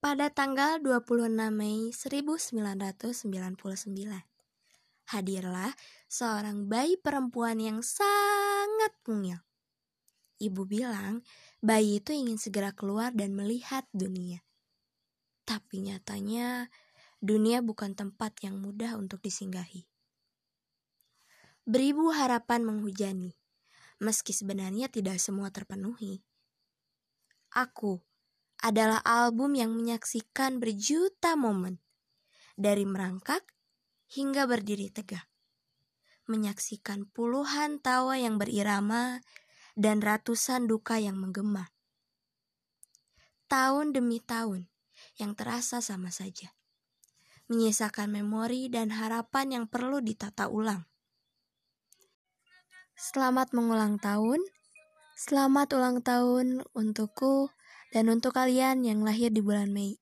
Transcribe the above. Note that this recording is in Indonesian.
Pada tanggal 26 Mei 1999, hadirlah seorang bayi perempuan yang sangat mungil. Ibu bilang bayi itu ingin segera keluar dan melihat dunia. Tapi nyatanya dunia bukan tempat yang mudah untuk disinggahi. Beribu harapan menghujani, meski sebenarnya tidak semua terpenuhi. Aku adalah album yang menyaksikan berjuta momen, dari merangkak hingga berdiri tegak. Menyaksikan puluhan tawa yang berirama dan ratusan duka yang menggema. Tahun demi tahun yang terasa sama saja. Menyisakan memori dan harapan yang perlu ditata ulang. Selamat mengulang tahun. Selamat ulang tahun untukku dan untuk kalian yang lahir di bulan Mei